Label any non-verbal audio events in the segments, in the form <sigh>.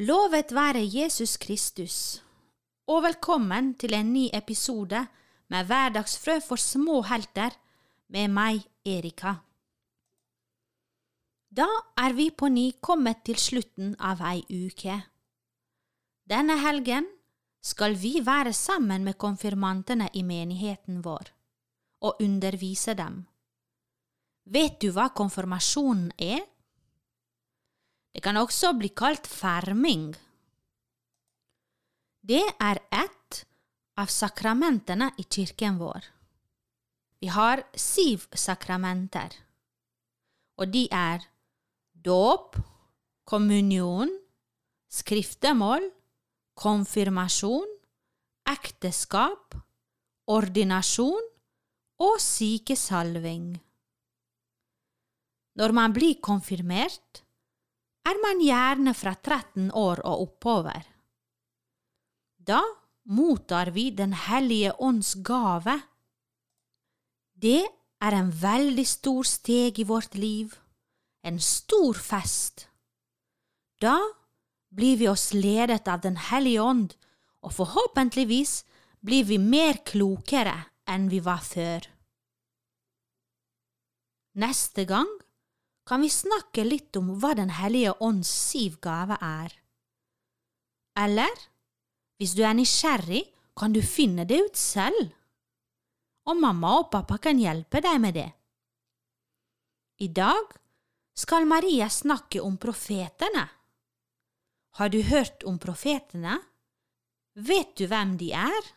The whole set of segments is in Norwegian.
Lovet være Jesus Kristus, og velkommen til en ny episode med Hverdagsfrø for små helter med meg, Erika. Da er vi på ny kommet til slutten av ei uke. Denne helgen skal vi være sammen med konfirmantene i menigheten vår og undervise dem. Vet du hva konfirmasjonen er? Det kan også bli kalt ferming. Det er ett av sakramentene i kirken vår. Vi har syv sakramenter, og de er dåp, kommunion, skriftemål, konfirmasjon, ekteskap, ordinasjon og sykesalving. Når man blir konfirmert, er man gjerne fra 13 år og oppover. Da mottar vi Den hellige ånds gave. Det er en veldig stor steg i vårt liv, en stor fest. Da blir vi oss ledet av Den hellige ånd, og forhåpentligvis blir vi mer klokere enn vi var før. Neste gang kan vi snakke litt om hva Den hellige ånds syv gave er. Eller, hvis du er nysgjerrig, kan du finne det ut selv. Og mamma og pappa kan hjelpe deg med det. I dag skal Maria snakke om profetene. Har du hørt om profetene? Vet du hvem de er?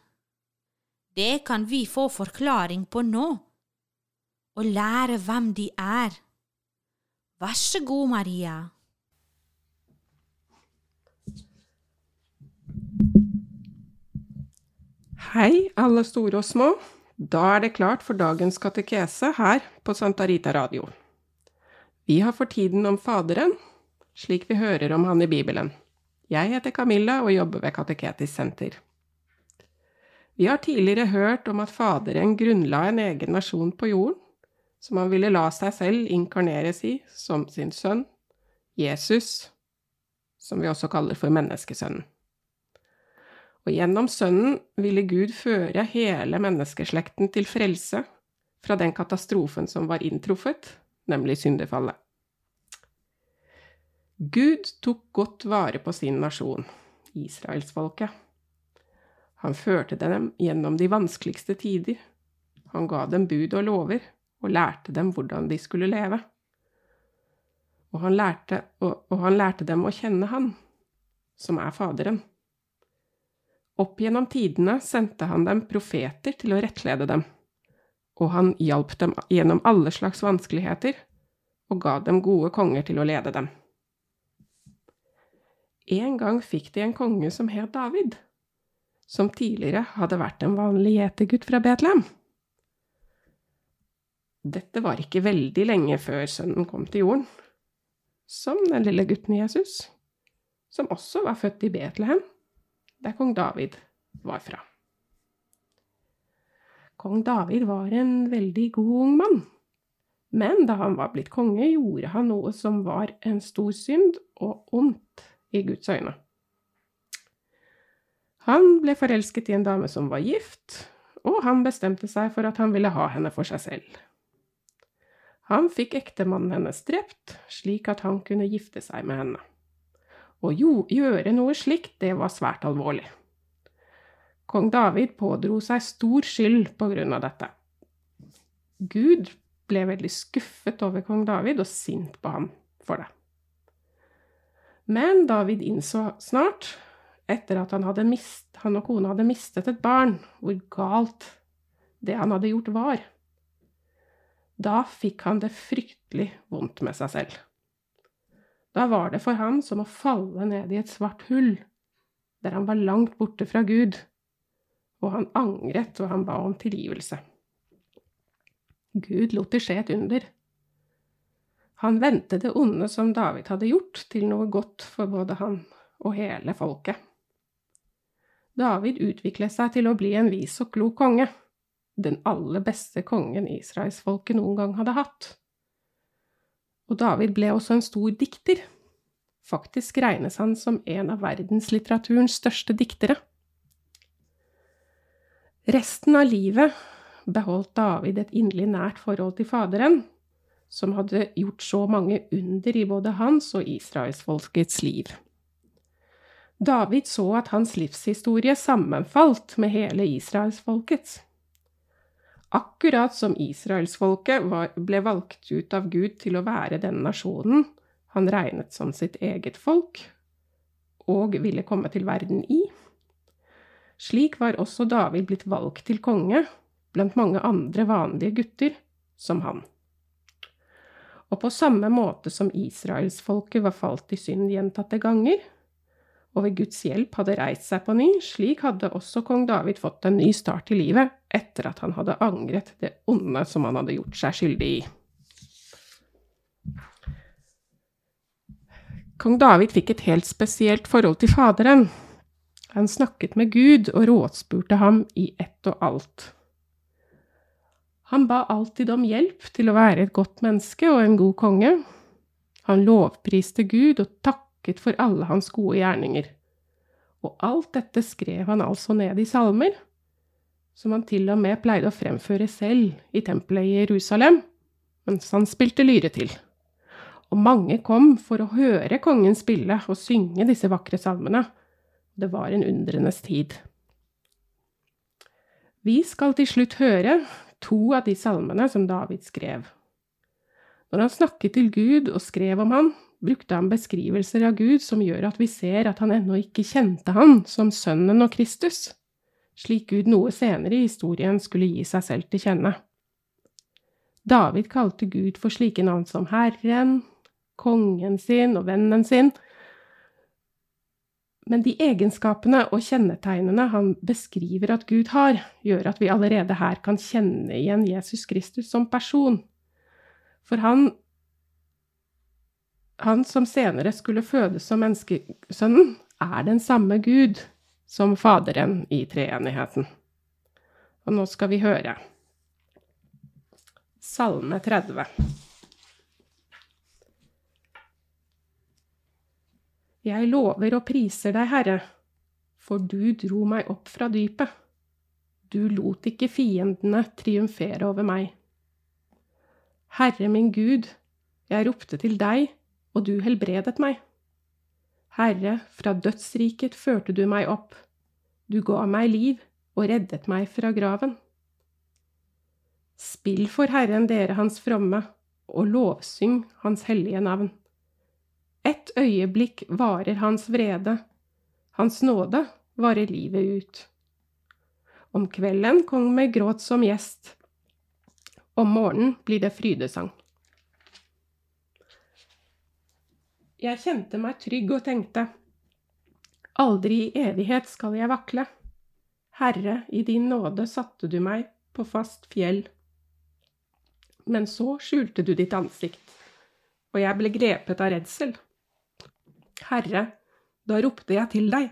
Det kan vi få forklaring på nå, og lære hvem de er. Vær så god, Maria. Hei, alle store og små. Da er det klart for dagens katekese her på Santa Rita Radio. Vi har for tiden om Faderen, slik vi hører om han i Bibelen. Jeg heter Camilla og jobber ved Kateketisk senter. Vi har tidligere hørt om at Faderen grunnla en egen nasjon på jorden, som han ville la seg selv inkarneres i som sin sønn, Jesus, som vi også kaller for menneskesønnen. Og gjennom Sønnen ville Gud føre hele menneskeslekten til frelse fra den katastrofen som var inntruffet, nemlig syndefallet. Gud tok godt vare på sin nasjon, israelsfolket. Han førte dem gjennom de vanskeligste tider. Han ga dem bud og lover, og lærte dem hvordan de skulle leve. Og han lærte, og, og han lærte dem å kjenne Han, som er Faderen. Opp gjennom tidene sendte han dem profeter til å rettlede dem, og han hjalp dem gjennom alle slags vanskeligheter og ga dem gode konger til å lede dem. En gang fikk de en konge som het David, som tidligere hadde vært en vanlig gjetergutt fra Betlehem. Dette var ikke veldig lenge før sønnen kom til jorden, som den lille gutten Jesus, som også var født i Betlehem der kong David var fra. Kong David var en veldig god ung mann, men da han var blitt konge, gjorde han noe som var en stor synd og ondt i Guds øyne. Han ble forelsket i en dame som var gift, og han bestemte seg for at han ville ha henne for seg selv. Han fikk ektemannen hennes drept, slik at han kunne gifte seg med henne. Å gjøre noe slikt, det var svært alvorlig. Kong David pådro seg stor skyld på grunn av dette. Gud ble veldig skuffet over kong David og sint på ham for det. Men David innså snart, etter at han, mist, han og kona hadde mistet et barn, hvor galt det han hadde gjort, var. Da fikk han det fryktelig vondt med seg selv. Da var det for ham som å falle ned i et svart hull, der han var langt borte fra Gud, og han angret og han ba om tilgivelse. Gud lot det skje et under. Han vendte det onde som David hadde gjort, til noe godt for både han og hele folket. David utviklet seg til å bli en vis og klok konge, den aller beste kongen israelsfolket noen gang hadde hatt. Og David ble også en stor dikter, Faktisk regnes han som en av verdenslitteraturens største diktere. Resten av livet beholdt David et inderlig nært forhold til Faderen, som hadde gjort så mange under i både hans og israelsfolkets liv. David så at hans livshistorie sammenfalt med hele israelsfolkets. Akkurat som israelsfolket ble valgt ut av Gud til å være den nasjonen han regnet som sitt eget folk og ville komme til verden i. Slik var også David blitt valgt til konge blant mange andre vanlige gutter som han. Og på samme måte som israelsfolket var falt i synd gjentatte ganger, og ved Guds hjelp hadde reist seg på ny, slik hadde også kong David fått en ny start i livet etter at han hadde angret det onde som han hadde gjort seg skyldig i. Kong David fikk et helt spesielt forhold til Faderen. Han snakket med Gud og rådspurte ham i ett og alt. Han ba alltid om hjelp til å være et godt menneske og en god konge. Han lovpriste Gud og takket for alle hans gode gjerninger. Og alt dette skrev han altså ned i salmer, som han til og med pleide å fremføre selv i tempelet i Jerusalem, mens han spilte lyre til. Og mange kom for å høre kongen spille og synge disse vakre salmene. Det var en undrenes tid. Vi skal til slutt høre to av de salmene som David skrev. Når han snakket til Gud og skrev om han, brukte han beskrivelser av Gud som gjør at vi ser at han ennå ikke kjente han som Sønnen og Kristus, slik Gud noe senere i historien skulle gi seg selv til kjenne. David kalte Gud for slike navn som Herren, kongen sin og vennen sin, men de egenskapene og kjennetegnene han beskriver at Gud har, gjør at vi allerede her kan kjenne igjen Jesus Kristus som person. For han, han som senere skulle fødes som menneskesønnen, er den samme Gud som Faderen i treenigheten. Og nå skal vi høre Salme 30. Jeg lover og priser deg, Herre, for du dro meg opp fra dypet. Du lot ikke fiendene triumfere over meg. Herre min Gud, jeg ropte til deg, og du helbredet meg. Herre, fra dødsriket førte du meg opp. Du ga meg liv og reddet meg fra graven. Spill for Herren, dere hans fromme, og lovsyng hans hellige navn. Et øyeblikk varer hans vrede, hans nåde varer livet ut. Om kvelden kommer gråt som gjest, om morgenen blir det frydesang. Jeg kjente meg trygg og tenkte, aldri i evighet skal jeg vakle. Herre, i din nåde satte du meg på fast fjell. Men så skjulte du ditt ansikt, og jeg ble grepet av redsel. Herre, da ropte jeg til deg.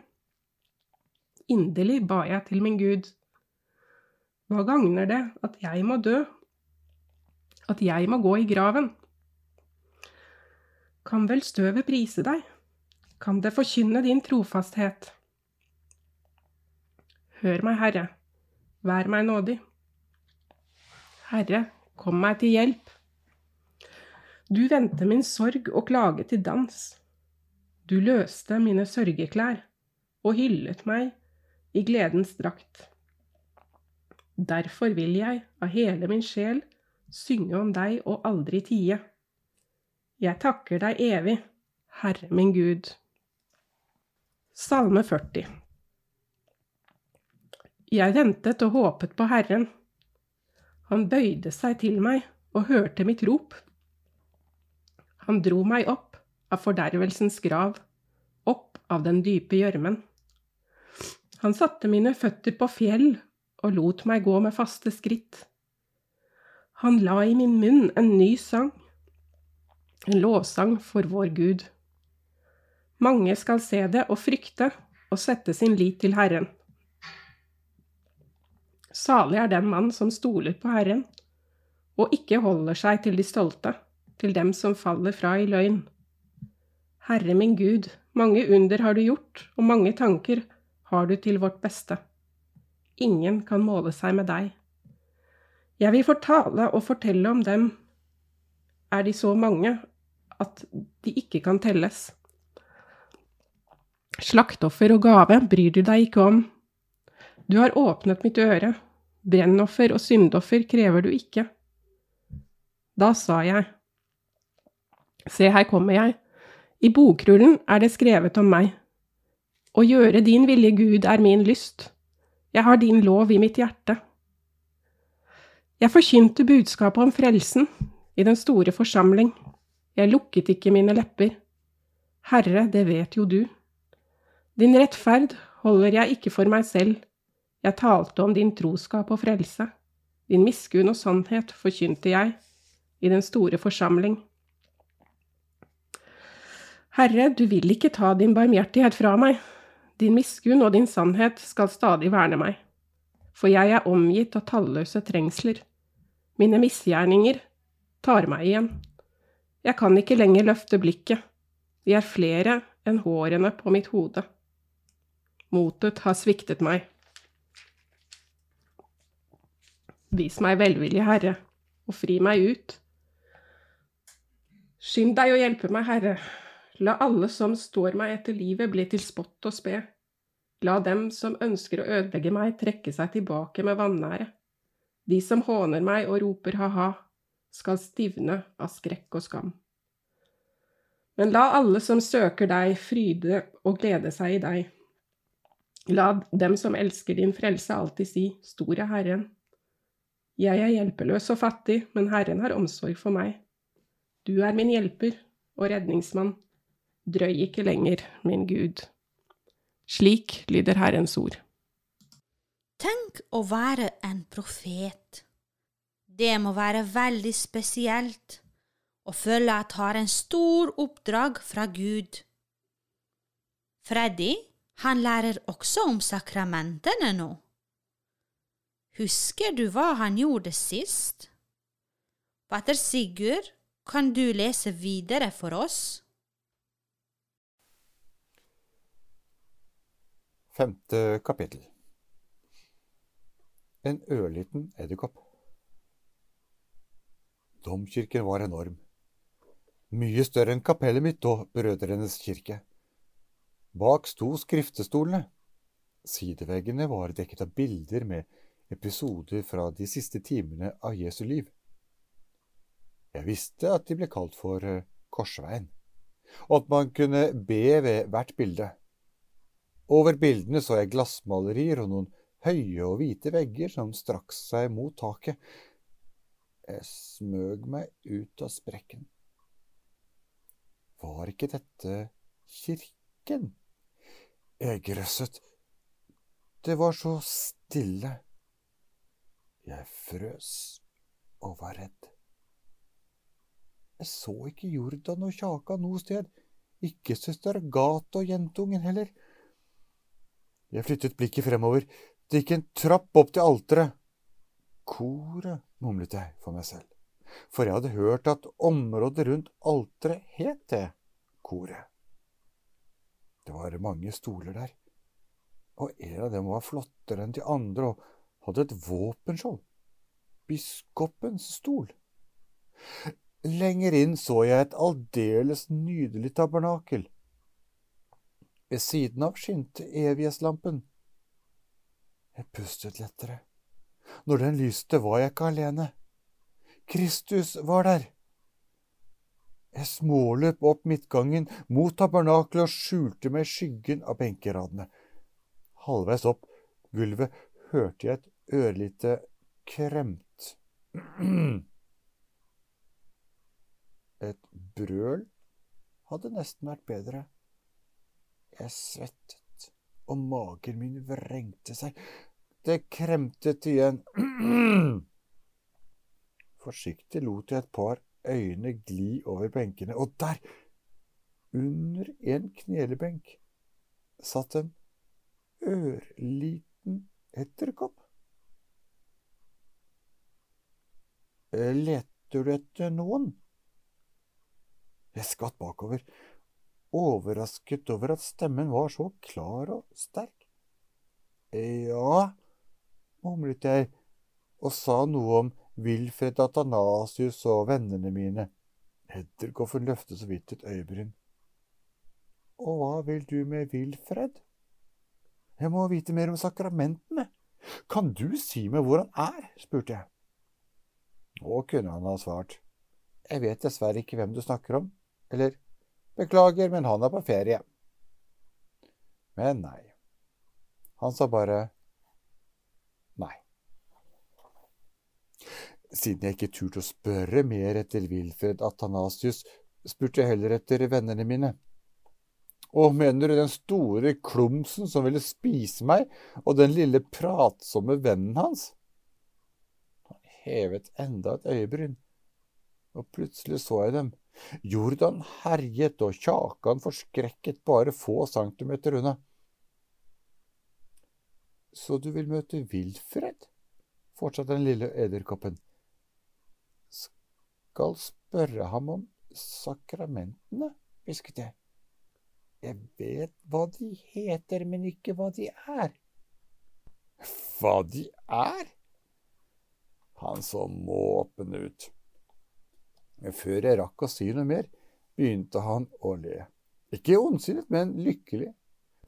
Inderlig ba jeg til min Gud. Hva gagner det at jeg må dø, at jeg må gå i graven? Kan vel støvet prise deg, kan det forkynne din trofasthet? Hør meg, Herre, vær meg nådig. Herre, kom meg til hjelp. Du vendte min sorg og klage til dans. Du løste mine sørgeklær og hyllet meg i gledens drakt. Derfor vil jeg av hele min sjel synge om deg og aldri tie. Jeg takker deg evig, Herre min Gud. Salme 40 Jeg ventet og håpet på Herren. Han bøyde seg til meg og hørte mitt rop. Han dro meg opp av fordervelsens grav, opp av den dype gjørmen. Han satte mine føtter på fjell og lot meg gå med faste skritt. Han la i min munn en ny sang, en lovsang for vår Gud. Mange skal se det og frykte og sette sin lit til Herren. Salig er den mann som stoler på Herren, og ikke holder seg til de stolte, til dem som faller fra i løgn. Herre min Gud, mange under har du gjort, og mange tanker har du til vårt beste. Ingen kan måle seg med deg. Jeg vil fortale og fortelle om dem. Er de så mange at de ikke kan telles? Slaktoffer og gave bryr du deg ikke om. Du har åpnet mitt øre. Brennoffer og syndoffer krever du ikke. Da sa jeg, Se, her kommer jeg. I bokrullen er det skrevet om meg. Å gjøre din vilje, Gud, er min lyst. Jeg har din lov i mitt hjerte. Jeg forkynte budskapet om frelsen i den store forsamling. Jeg lukket ikke mine lepper. Herre, det vet jo du. Din rettferd holder jeg ikke for meg selv. Jeg talte om din troskap og frelse. Din miskunn og sannhet forkynte jeg i den store forsamling. Herre, du vil ikke ta din barmhjertighet fra meg. Din miskunn og din sannhet skal stadig verne meg. For jeg er omgitt av talløse trengsler. Mine misgjerninger tar meg igjen. Jeg kan ikke lenger løfte blikket. De er flere enn hårene på mitt hode. Motet har sviktet meg. Vis meg velvilje, Herre, og fri meg ut. Skynd deg å hjelpe meg, Herre, La alle som står meg etter livet, bli til spott og spe. La dem som ønsker å ødelegge meg, trekke seg tilbake med vanære. De som håner meg og roper ha-ha, skal stivne av skrekk og skam. Men la alle som søker deg, fryde og glede seg i deg. La dem som elsker din frelse, alltid si, Stor er Herren. Jeg er hjelpeløs og fattig, men Herren har omsorg for meg. Du er min hjelper og redningsmann. Drøy ikke lenger, min Gud. Slik lyder Herrens ord. Tenk å være en profet. Det må være veldig spesielt å føle at har en stor oppdrag fra Gud. Freddy, han lærer også om sakramentene nå. Husker du hva han gjorde sist? Pater Sigurd, kan du lese videre for oss? Femte kapittel En ørliten edderkopp Domkirken var enorm. Mye større enn kapellet mitt og Brødrenes kirke. Bak sto skriftestolene. Sideveggene var dekket av bilder med episoder fra de siste timene av Jesu liv. Jeg visste at de ble kalt for eh, Korsveien, og at man kunne be ved hvert bilde. Over bildene så jeg glassmalerier og noen høye og hvite vegger som strakk seg mot taket. Jeg smøg meg ut av sprekken. Var ikke dette kirken? Jeg grøsset. Det var så stille. Jeg frøs og var redd. Jeg så ikke Jordan og Kjaka noe sted, ikke søster Agathe og jentungen heller. Jeg flyttet blikket fremover. Det gikk en trapp opp til alteret. Koret, mumlet jeg for meg selv, for jeg hadde hørt at området rundt alteret het det koret. Det var mange stoler der, og en av dem var flottere enn de andre og hadde et våpenskjold. Biskopens stol. Lenger inn så jeg et aldeles nydelig tabernakel ved siden av skinte evighetslampen. Jeg pustet lettere. Når den lyste, var jeg ikke alene. Kristus var der. Jeg småløp opp midtgangen mot tabernakelet og skjulte meg i skyggen av benkeradene. Halvveis opp gulvet hørte jeg et ørlite kremt. <clears throat> Et brøl hadde nesten vært bedre. Jeg svettet, og magen min vrengte seg. Det kremtet igjen. <clears throat> Forsiktig lot jeg et par øyne gli over benkene, og der, under en knelebenk, satt en ørliten edderkopp. Leter du etter noen? Jeg skvatt bakover overrasket over at stemmen var så klar og sterk. Ja, mumlet jeg og sa noe om Wilfred Athanasius og vennene mine. Edderkoffen løftet så vidt et øyebryn. Og hva vil du med Wilfred? Jeg må vite mer om sakramentene. Kan du si meg hvor han er? spurte jeg. Nå kunne han ha svart. Jeg vet dessverre ikke hvem du snakker om. Eller, beklager, men han er på ferie. Men nei. Han sa bare nei. Siden jeg ikke turte å spørre mer etter Wilfred Athanasius, spurte jeg heller etter vennene mine. Og mener du den store klumsen som ville spise meg, og den lille pratsomme vennen hans? Han hevet enda et øyebryn, og plutselig så jeg dem. Jordan herjet og Kjakan forskrekket bare få centimeter unna. Så du vil møte Wilfred? fortsatte den lille edderkoppen. Skal spørre ham om sakramentene, hvisket jeg. Jeg vet hva de heter, men ikke hva de er. Hva de er? Han så måpende ut. Men før jeg rakk å si noe mer, begynte han å le. Ikke ondsinnet, men lykkelig.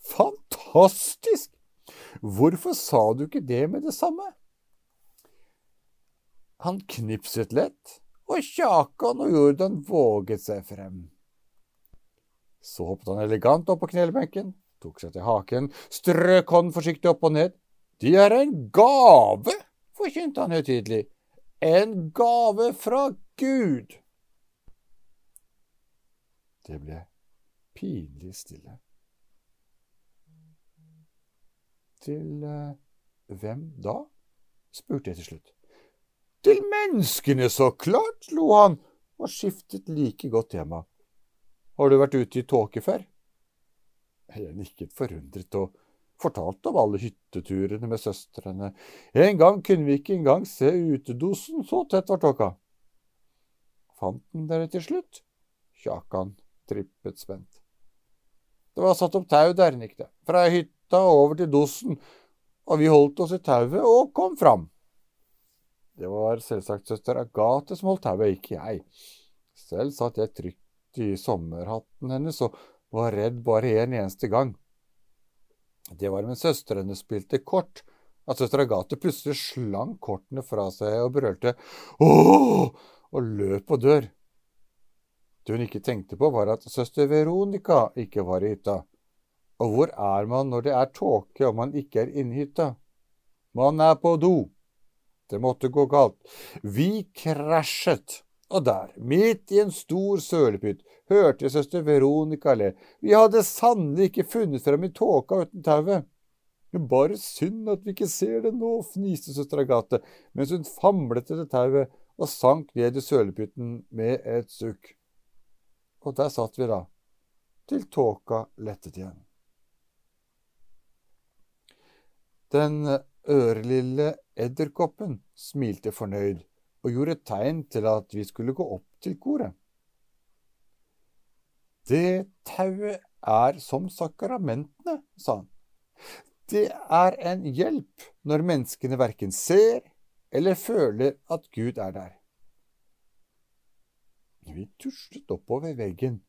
Fantastisk! Hvorfor sa du ikke det med det samme? Han knipset lett, og Kjakan og Jordan våget seg frem. Så hoppet han elegant opp på knelebenken, tok seg til haken, strøk hånden forsiktig opp og ned. De er en gave, forkynte han høytidelig. En gave fra Gud. Det ble pinlig stille. Til uh, hvem da? spurte jeg til slutt. Til menneskene, så klart, lo han og skiftet like godt tema. Har du vært ute i tåke før? Jeg nikket forundret og fortalte om alle hytteturene med søstrene. En gang kunne vi ikke engang se utedosen, så tett var tåka. Fant den dere til slutt? Kjakan trippet spent. Det var satt opp tau der, nikket fra hytta over til dosen, og vi holdt oss i tauet og kom fram. Det var selvsagt søster Agathe som holdt tauet, ikke jeg. Selv satt jeg trygt i sommerhatten hennes og var redd bare en eneste gang. Det var mens søstrene spilte kort, at søster Agathe plutselig slang kortene fra seg og brølte ååå og løp på dør. Det hun ikke tenkte på, var at søster Veronica ikke var i hytta. Og hvor er man når det er tåke og man ikke er inne i hytta? Man er på do. Det måtte gå galt. Vi krasjet. Og der, midt i en stor sølepytt, hørte søster Veronica le. Vi hadde sannelig ikke funnet frem i tåka uten tauet. Bare synd at vi ikke ser det nå, fniste søster Agathe mens hun famlet etter tauet og sank ned i sølepytten med et sukk. Og der satt vi da, til tåka lettet igjen. Den ørelille edderkoppen smilte fornøyd og gjorde et tegn til at vi skulle gå opp til koret. Det tauet er som sakramentene, sa han. Det er en hjelp når menneskene verken ser eller føler at Gud er der. Vi tuslet oppover veggen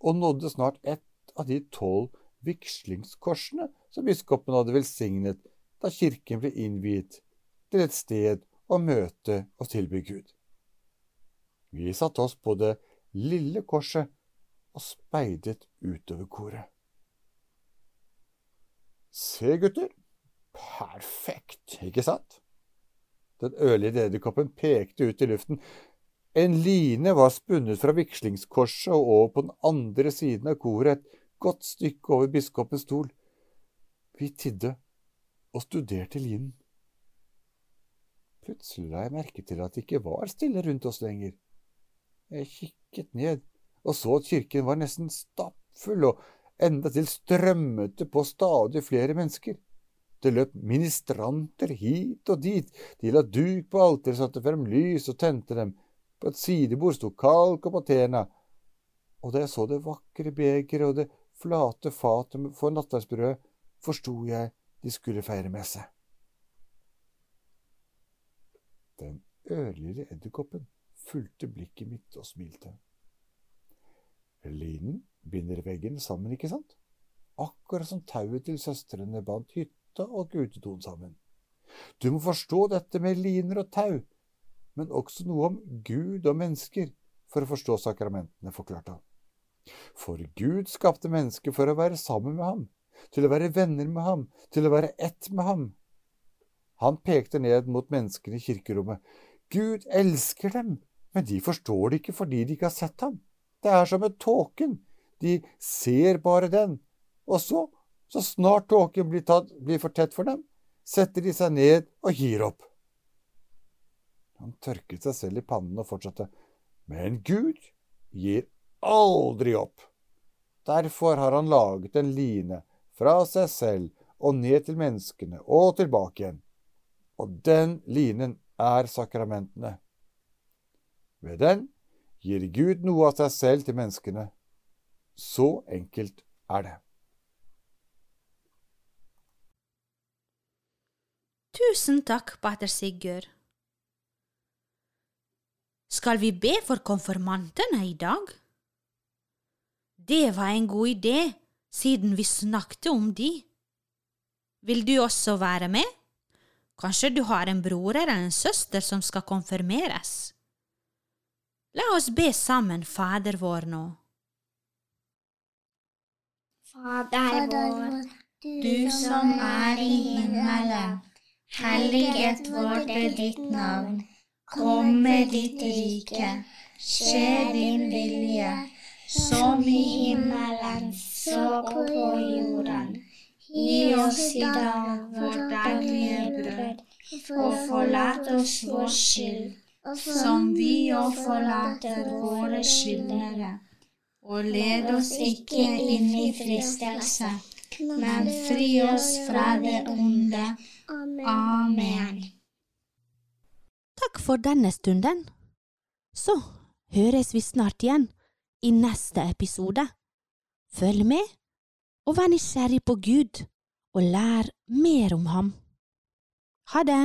og nådde snart et av de tolv vigslingskorsene som biskopen hadde velsignet da kirken ble innviet til et sted å møte og tilby Gud. Vi satte oss på det lille korset og speidet utover koret. Se, gutter, perfekt, ikke sant? Den ørlige edderkoppen pekte ut i luften. En line var spunnet fra vigslingskorset og over på den andre siden av koret, et godt stykke over biskopens stol. Vi tidde og studerte linen. Plutselig la jeg merke til at det ikke var stille rundt oss lenger. Jeg kikket ned og så at kirken var nesten stappfull, og endatil strømmet det på stadig flere mennesker. Det løp ministranter hit og dit, de la duk på alteret, satte frem lys og tente dem. På et sidebord sto kalk og patena. og da jeg så det vakre begeret og det flate fatet for nattverdsbrødet, forsto jeg de skulle feire messe. Den ørlille edderkoppen fulgte blikket mitt og smilte. Linen binder veggen sammen, ikke sant? Akkurat som tauet til søstrene bandt hytta og Gutedon sammen. Du må forstå dette med liner og tau, men også noe om Gud og mennesker for å forstå sakramentene, forklarte han. For Gud skapte mennesket for å være sammen med ham, til å være venner med ham, til å være ett med ham. Han pekte ned mot menneskene i kirkerommet. Gud elsker dem, men de forstår det ikke fordi de ikke har sett ham. Det er som med tåken, de ser bare den, og så, så snart tåken blir, tatt, blir for tett for dem, setter de seg ned og gir opp. Han tørket seg selv i pannen og fortsatte. Men Gud gir aldri opp. Derfor har han laget en line fra seg selv og ned til menneskene og tilbake igjen. Og den linen er sakramentene. Ved den gir Gud noe av seg selv til menneskene. Så enkelt er det. Tusen takk, pater Sigurd. Skal vi be for konfirmantene i dag? Det var en god idé, siden vi snakket om de. Vil du også være med? Kanskje du har en bror eller en søster som skal konfirmeres? La oss be sammen Fader vår nå. Fader vår, du som er i himmelen. Helliget vorde ditt navn. Kom med ditt rike. Skje din vilje, som i himmelen, så på jorden. Gi i dag vårt brød, og forlat oss vår skyld, som vi òg forlater våre skyldnere. Og led oss ikke inn i fristelse, men fri oss fra det onde. Amen. Takk for denne stunden. Så høres vi snart igjen i neste episode. Følg med, og vær nysgjerrig på Gud, og lær mer om ham. Ha det!